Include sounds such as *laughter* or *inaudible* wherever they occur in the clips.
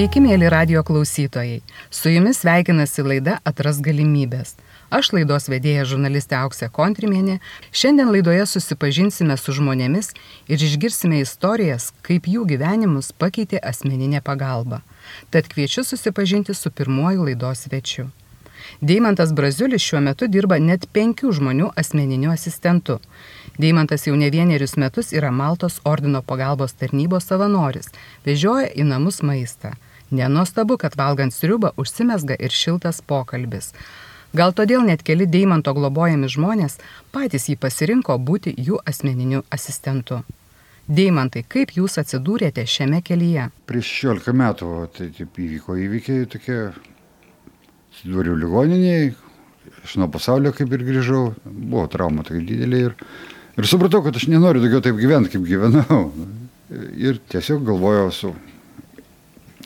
Sveiki, mėly radio klausytojai. Su jumis sveikinasi laida Atras galimybės. Aš laidos vedėja žurnalistė Auksė Kontrimienė. Šiandien laidoje susipažinsime su žmonėmis ir išgirsime istorijas, kaip jų gyvenimus pakeitė asmeninė pagalba. Tad kviečiu susipažinti su pirmuoju laidos svečiu. Deimantas Braziulis šiuo metu dirba net penkių žmonių asmeniniu asistentu. Deimantas jau ne vienerius metus yra Maltos ordino pagalbos tarnybos savanoris, vežioja į namus maistą. Nenostabu, kad valgant sriubą užsimesga ir šiltas pokalbis. Gal todėl net keli Deimanto globojami žmonės patys jį pasirinko būti jų asmeniniu asistentu. Deimantai, kaip jūs atsidūrėte šiame kelyje? Prieš 16 metų tai taip įvyko įvykiai tokie, atsidūriau ligoniniai, iš nuo pasaulio kaip ir grįžau, buvo trauma tokia didelė ir Ir supratau, kad aš nenoriu daugiau taip gyventi, kaip gyvenau. Ir tiesiog galvojau su...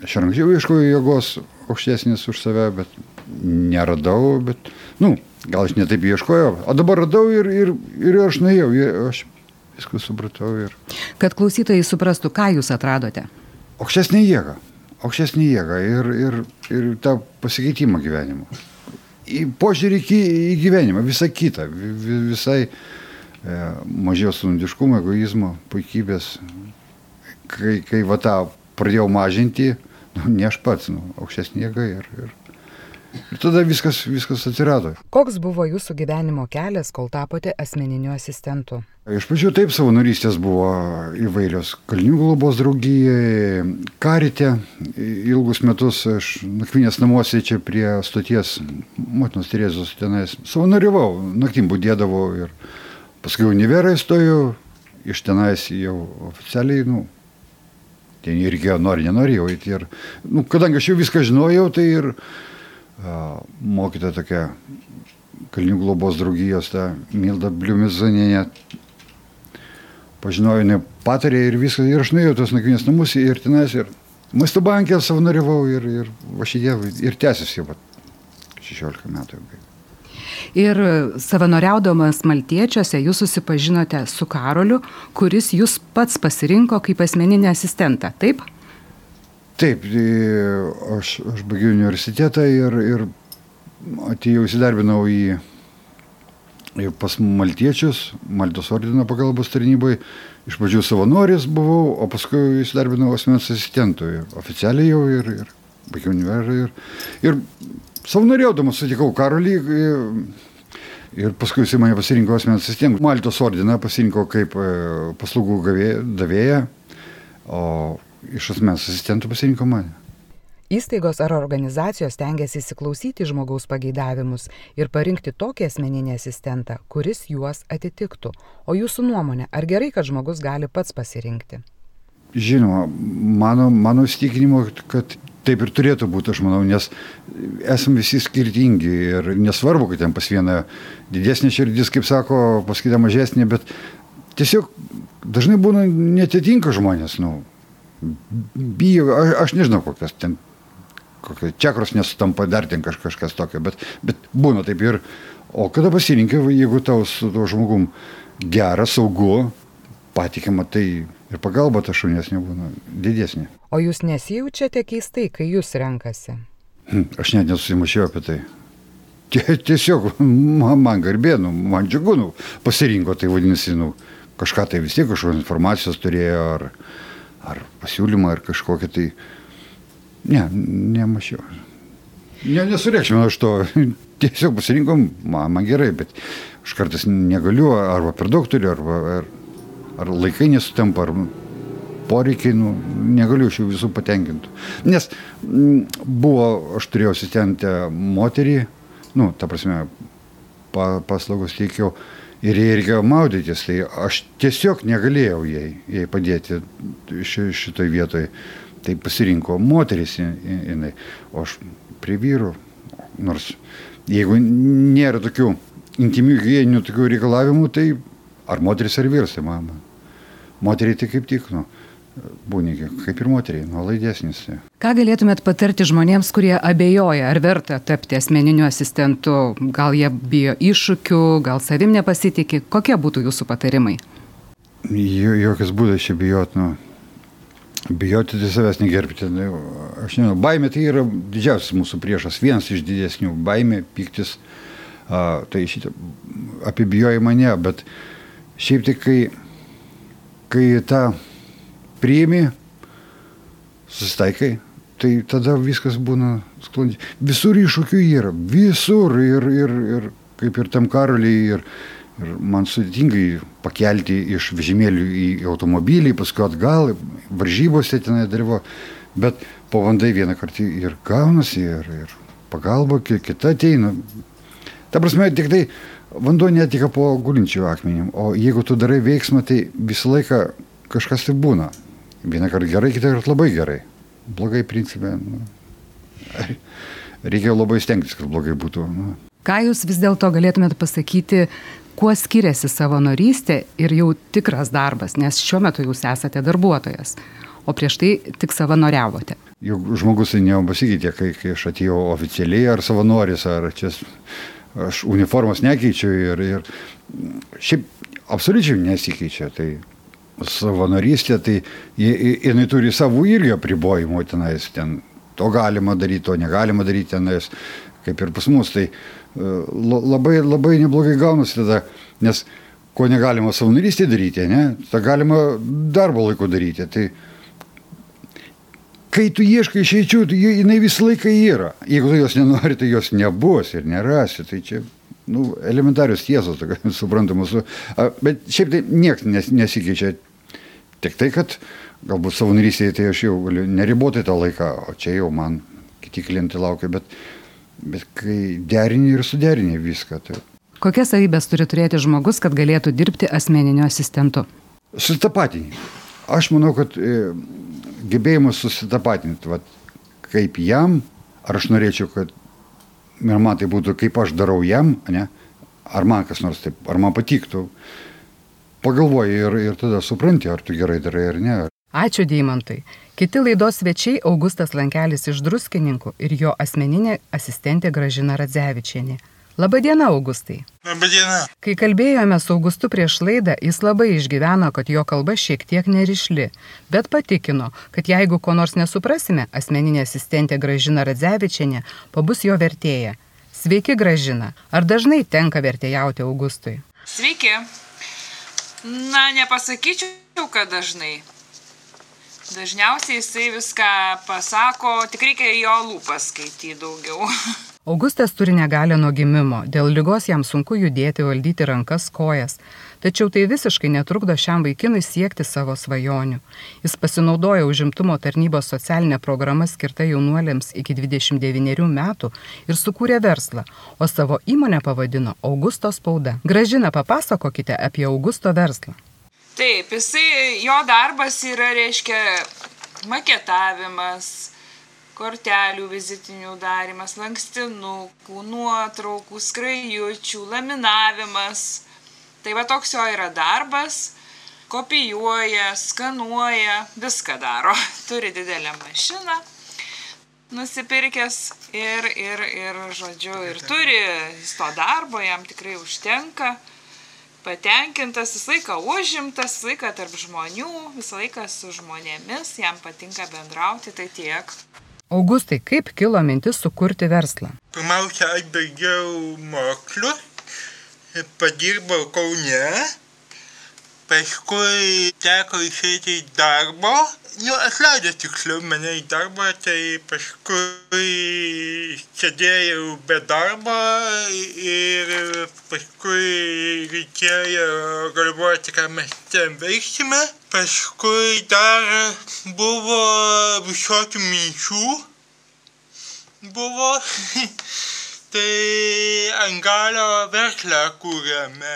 Aš anksčiau ieškojau jėgos aukštesnės už save, bet neradau, bet, nu, gal aš netaip ieškojau. O dabar radau ir, ir, ir aš nuėjau, ir aš viską supratau. Ir... Kad klausytojai suprastų, ką jūs atradote. Aukštesnė jėga. Aukštesnė jėga ir, ir, ir tą pasikeitimą gyvenimo. Į požiūrį į gyvenimą, visą kitą, visai E, mažiau sundiškumo, egoizmo, puikybės. Kai, kai va tą pradėjau mažinti, nu, ne aš pats, nu, aukštesnė jėga ir, ir, ir tada viskas, viskas atsirado. Koks buvo jūsų gyvenimo kelias, kol tapote asmeniniu asistentu? Iš pradžių taip savanorystės buvo įvairios. Kalnių globos draugijai, karite. Ilgus metus aš nakvinės namuose čia prie stoties motinos Terezos tenais savanoriavau, naktim būdėdavau ir Paskui univerą įstojau, iš tenais jau oficialiai, nu, ten reikėjo, nori, nenori jau įti. Ir, nu, kadangi aš jau viską žinojau, tai ir a, mokyta tokia Kalnių globos draugijos, ta Milda Bliumizanėje, pažinojau, ne patarė ir viską, ir aš nuėjau tos nakvinės namus ir tenais, ir maisto bankė savanoriavau ir, ir va šitie, ir tęsiasi jau 16 metų. Jau. Ir savanoriaudamas Maltiečiuose jūs susipažinote su Karoliu, kuris jūs pats pasirinko kaip asmeninį asistentą, taip? Taip, tai aš, aš baigiau universitetą ir, ir atėjau įsidarbinau į, į pas Maltiečius, Maltos ordino pagalbos tarnybai. Iš pradžių savanoris buvau, o paskui įsidarbinau asmens asistentų. Oficialiai jau ir, ir baigiau universitetą. Ir, ir savanoriaudamas sutikau Karolį ir paskui jisai mane pasirinko asmens asistentų. Maltos ordiną pasirinko kaip e, paslaugų davėją, o iš asmens asistentų pasirinko mane. Įstaigos ar organizacijos tengiasi įsiklausyti žmogaus pageidavimus ir parinkti tokį asmeninį asistentą, kuris juos atitiktų. O jūsų nuomonė, ar gerai, kad žmogus gali pats pasirinkti? Žinoma, mano, mano įstikinimu, kad taip ir turėtų būti, aš manau, nes esame visi skirtingi ir nesvarbu, kad ten pas vieną didesnė širdis, kaip sako, pas kitą mažesnė, bet tiesiog dažnai būna netitinka žmonės, nu, bijo, aš, aš nežinau, kokias ten, kokie čakros nesutampa, dar ten kaž, kažkas tokio, bet, bet būna taip ir, o kada pasirinkai, jeigu tau su tuo žmogum geras, saugu, patikima, tai ir pagalba ta šunies nebūna didesnė. O jūs nesijaučiate keistai, kai jūs renkasi? Hm, aš net nesusimašiau apie tai. Tiesiog man, man garbė, nu, man džiugu, nu, pasirinko, tai vadinasi, nu, kažką tai vis tiek kažkokios informacijos turėjo, ar, ar pasiūlymą, ar kažkokią tai... Ne, nemašiau. Ne, nesureikšminu aš to, *laughs* tiesiog pasirinkom, man, man gerai, bet aš kartais negaliu, arba per daug turiu, arba... Ar, ar laikai nesutampa, ar poreikiai, nu, negaliu šių visų patenkinti. Nes m, buvo, aš turėjau asistentę moterį, nu, ta prasme, pa, paslaugos teikiau ir jai reikėjo maudytis, tai aš tiesiog negalėjau jai, jai padėti ši, šitoj vietoj. Tai pasirinko moteris jinai, o aš prie vyrų, nors jeigu nėra tokių intimių hygieninių tokių reikalavimų, tai ar moteris ar vyras, tai mama. Moteriai tai kaip tik, nu, būni kaip ir moteriai, nuolaidesnis. Ką galėtumėt patarti žmonėms, kurie abejoja, ar verta tapti asmeniniu asistentu, gal jie bijo iššūkių, gal savim nepasitikė, kokie būtų jūsų patarimai? Jokios būdas čia bijot, nu, Bijoti tai savęs negerbti. Nu, aš nežinau, baimė tai yra didžiausias mūsų priešas, vienas iš didesnių. Baimė, piktis, a, tai šitą apibijojimą ne, bet šiaip tik kai, kai tą priimi, susitaikai, tai tada viskas būna sklandžiai. Visur iššūkių yra, visur ir, ir, ir kaip ir tam karaliai, ir, ir man sudėtingai pakelti iš vežimėlių į automobilį, paskui atgal, varžybose tenai dalyvo, bet pavandai vieną kartą ir gaunasi, ir, ir pagalba kita ateina. Ta prasme, tik tai vanduo netika po gulinčių akmenim, o jeigu tu darai veiksmą, tai visą laiką kažkas tai būna. Vieną kartą gerai, kitą kartą labai gerai. Blogai principė. Nu, *laughs* reikėjo labai stengtis, kad blogai būtų. Nu. Ką jūs vis dėlto galėtumėte pasakyti, kuo skiriasi savanorystė ir jau tikras darbas, nes šiuo metu jūs esate darbuotojas, o prieš tai tik savanoriavote? Juk žmogus tai nepasikeitė, kai, kai aš atėjau oficialiai ar savanoris, ar čia aš uniformos nekeičiu ir, ir šiaip absoliučiai nesikeičia. Tai savanorystė, tai jinai turi savų irgi apribojimų tenais, ten to galima daryti, to negalima daryti tenais, kaip ir pas mus. Tai e, labai, labai neblogai gaunasi tada, nes ko negalima savanorystė daryti, ne, tą galima darbo laiko daryti. Tai kai tu ieškai išeičių, tai jinai visą laiką yra. Jeigu tu jos nenori, tai jos nebus ir nerasi. Tai čia nu, elementarius tiesos, *laughs* suprantamos. Bet šiaip tai niekas nes, nesikeičia. Tik tai, kad galbūt savanorystėje tai aš jau galiu neribotai tą laiką, o čia jau man kiti klientai laukia, bet, bet kai derini ir suderini viską. Tai... Kokias savybės turi turėti žmogus, kad galėtų dirbti asmeniniu asistentu? Susitapatinį. Aš manau, kad e, gebėjimas susitapatinti, vat, kaip jam, ar aš norėčiau, kad ir man tai būtų, kaip aš darau jam, ne? ar man kas nors taip, ar man patiktų. Pagalvoji ir, ir tada supranti, ar tu gerai darai ar ne. Ačiū Deimantai. Kiti laidos svečiai Augustas Lankelis iš Druskininkų ir jo asmeninė asistentė Gražina Radzevičienė. Labadiena, Augustai. Labadiena. Kai kalbėjome su Augustu prieš laidą, jis labai išgyveno, kad jo kalba šiek tiek nerišli, bet patikino, kad jeigu ko nors nesuprasime, asmeninė asistentė Gražina Radzevičianė pabus jo vertėja. Sveiki, Gražina. Ar dažnai tenka vertėjauti Augustui? Sveiki. Na, nepasakyčiau, kad dažnai. Dažniausiai jisai viską pasako, tik reikia jo lūpas skaityti daugiau. *laughs* Augustas turi negalę nuo gimimo, dėl lygos jam sunku judėti, valdyti rankas, kojas. Tačiau tai visiškai netrukdo šiam vaikinui siekti savo svajonių. Jis pasinaudojo užimtumo tarnybos socialinę programą skirtą jaunuoliams iki 29 metų ir sukūrė verslą, o savo įmonę pavadino Augusto spauda. Gražina, papasakokite apie Augusto verslą. Taip, jisai, jo darbas yra, reiškia, maketavimas, kortelių vizitinių darimas, lankstinukų, nuotraukų, skrajučių, laminavimas. Tai va toks jo yra darbas, kopijuoja, skanuoja, viską daro. *laughs* Turi didelę mašiną nusipirkęs ir, ir, ir, žodžiu, ir turi to darbo, jam tikrai užtenka patenkintas, visą laiką užimtas, visą laiką tarp žmonių, visą laiką su žmonėmis, jam patinka bendrauti, tai tiek. Augustai, kaip kilo mintis sukurti verslą? Pirmiausia, aš baigiau mokslus, padirbau Kaune, paskui teko išeiti į darbo, nu, atleido tiksliau mane į darbą, tai paskui sėdėjau be darbo ir paskui reikėjo galvoti, ką mes ten veiksime. Paskui dar buvo visokių minčių. Buvo. *laughs* tai ant galio verslą kūrėme.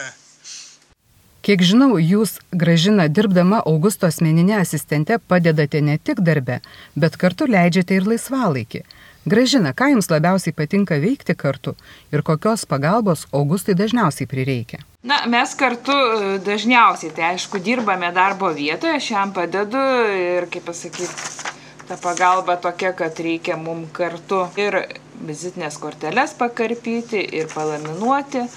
Kiek žinau, jūs, gražina, dirbdama Augusto asmeninė asistente, padedate ne tik darbe, bet kartu leidžiate ir laisvalaikį. Gražina, ką jums labiausiai patinka veikti kartu ir kokios pagalbos Augustui dažniausiai prireikia? Na, mes kartu e, dažniausiai, tai aišku, dirbame darbo vietoje, aš jam padedu ir, kaip pasakyti, ta pagalba tokia, kad reikia mum kartu ir vizitinės korteles pakarpyti ir palaminuoti.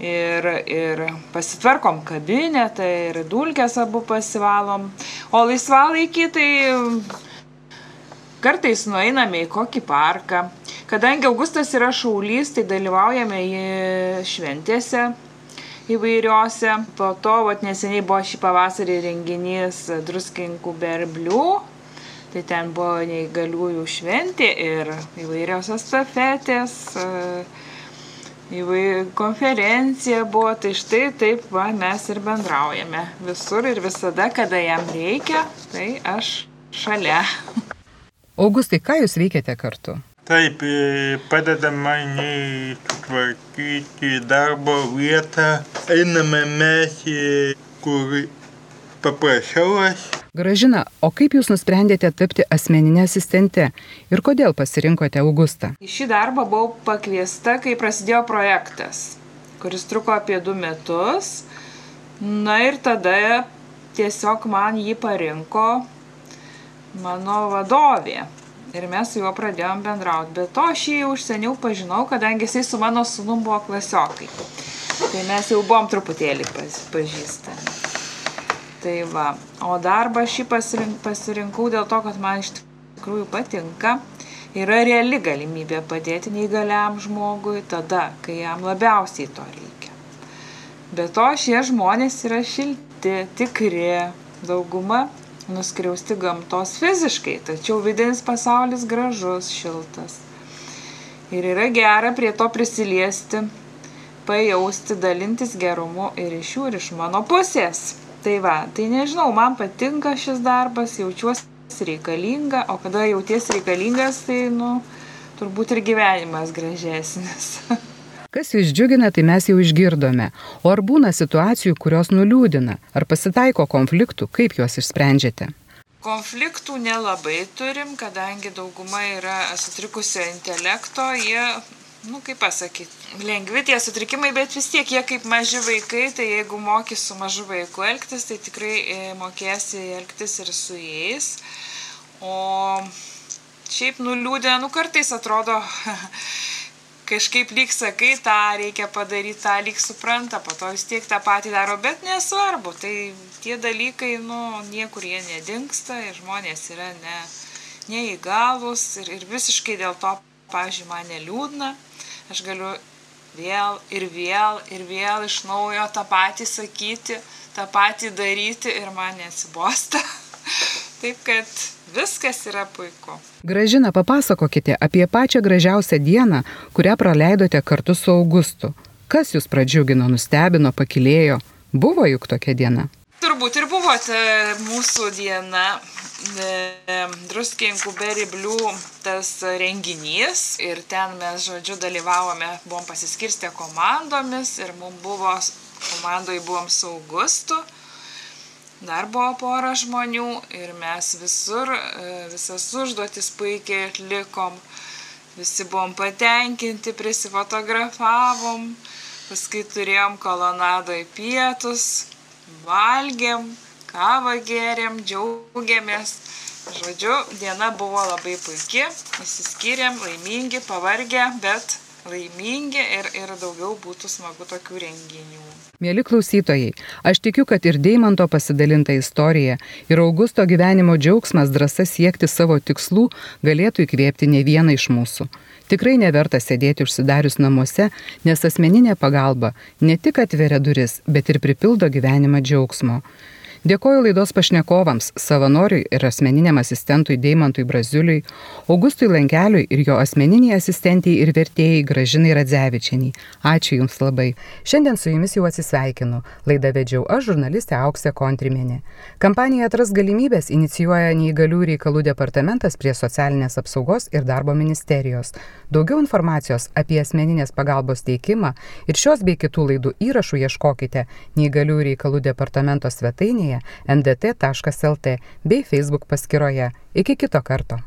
ir, ir pasitvarkom kabinetą, ir dulkės abu pasivalom. O laisvalaikį tai kartais nueiname į kokį parką. Kadangi Augustas yra šaulys, tai dalyvaujame šventėse įvairiose. Po to, vat, neseniai buvo šį pavasarį renginys druskininkų berblių. Tai ten buvo neįgaliųjų šventė ir įvairios estafetės. Uh, įvairi konferencija buvo, tai štai taip va, mes ir bendraujame visur ir visada, kada jam reikia, tai aš šalia. *laughs* Augustai, ką jūs veikiate kartu? Taip, e, padeda man sutvarkyti darbo vietą, einame mes, kur paprašiau aš Gražina, o kaip jūs nusprendėte tapti asmeninė asistente ir kodėl pasirinkote Augustą? Į šį darbą buvau pakviesta, kai prasidėjo projektas, kuris truko apie du metus. Na ir tada tiesiog man jį parinko mano vadovė. Ir mes su juo pradėjom bendrauti. Bet to aš jį jau už seniau pažinau, kadangi jisai su mano sunum buvo klasiokai. Tai mes jau buvom truputėlį pažįstami. Tai va, o darbą šį pasirink, pasirinkau dėl to, kad man iš tikrųjų patinka. Yra reali galimybė padėti neįgaliam žmogui tada, kai jam labiausiai to reikia. Be to, šie žmonės yra šilti, tikri, dauguma nuskriausti gamtos fiziškai, tačiau vidinis pasaulis gražus, šiltas. Ir yra gera prie to prisiliesti, pajausti, dalintis gerumu ir iš jų ir iš mano pusės. Tai va, tai nežinau, man patinka šis darbas, jaučiuosi reikalinga, o kada jauties reikalingas, tai, nu, turbūt ir gyvenimas gražesnis. *laughs* Kas jūs džiugina, tai mes jau išgirdome. O ar būna situacijų, kurios nuliūdina? Ar pasitaiko konfliktų, kaip juos išsprendžiate? Konfliktų nelabai turim, kadangi dauguma yra sutrikusio intelekto, jie nu kaip pasakyt, lengvi tie sutrikimai, bet vis tiek jie kaip maži vaikai, tai jeigu moki su mažu vaiku elgtis, tai tikrai e, mokėsi elgtis ir su jais. O šiaip nuliūdė, nu kartais atrodo, *laughs* kažkaip lyg sakai, tą reikia padaryti, tą lyg supranta, po to vis tiek tą patį daro, bet nesvarbu, tai tie dalykai, nu, niekur jie nedingsta ir žmonės yra ne, neįgalus ir, ir visiškai dėl to, pavyzdžiui, man neliūdna aš galiu vėl ir vėl ir vėl iš naujo tą patį sakyti, tą patį daryti ir man neatsibosta. *laughs* Taip kad viskas yra puiku. Gražina, papasakokite apie pačią gražiausią dieną, kurią praleidote kartu su Augustu. Kas jūs pradžiugino, nustebino, pakilėjo? Buvo juk tokia diena. Turbūt ir buvo mūsų diena druskininkų beriblių tas renginys ir ten mes, žodžiu, dalyvavome, buvom pasiskirstę komandomis ir mums buvo, komandoje buvom su Augustu, dar buvo pora žmonių ir mes visur, e, visas užduotis puikiai atlikom, visi buvom patenkinti, prisifotografavom, paskui turėjom kolonadoje pietus, valgėm, kavą gėrėm, džiaugiamės. Žodžiu, diena buvo labai puikia, įsiskyrėm, laimingi, pavargę, bet laimingi ir, ir daugiau būtų smagu tokių renginių. Mėly klausytojai, aš tikiu, kad ir Deimanto pasidalinta istorija ir Augusto gyvenimo džiaugsmas drąsa siekti savo tikslų galėtų įkvėpti ne vieną iš mūsų. Tikrai neverta sėdėti užsidarius namuose, nes asmeninė pagalba ne tik atveria duris, bet ir pripildo gyvenimą džiaugsmo. Dėkoju laidos pašnekovams, savanoriui ir asmeniniam asistentui Deimantui Braziuliui, Augustui Lankeliui ir jo asmeniniai asistentiai ir vertėjai Gražinai Radzevičianiai. Ačiū Jums labai. Šiandien su Jumis jau atsisveikinu. Laidą vedžiau aš, žurnalistė Auksė Kontrimenė. Kampaniją Atras galimybės inicijuoja neįgalių reikalų departamentas prie socialinės apsaugos ir darbo ministerijos. Daugiau informacijos apie asmeninės pagalbos teikimą ir šios bei kitų laidų įrašų ieškokite neįgalių reikalų departamento svetainėje svetainėje ndt.lt bei Facebook paskyroje. Iki kito karto.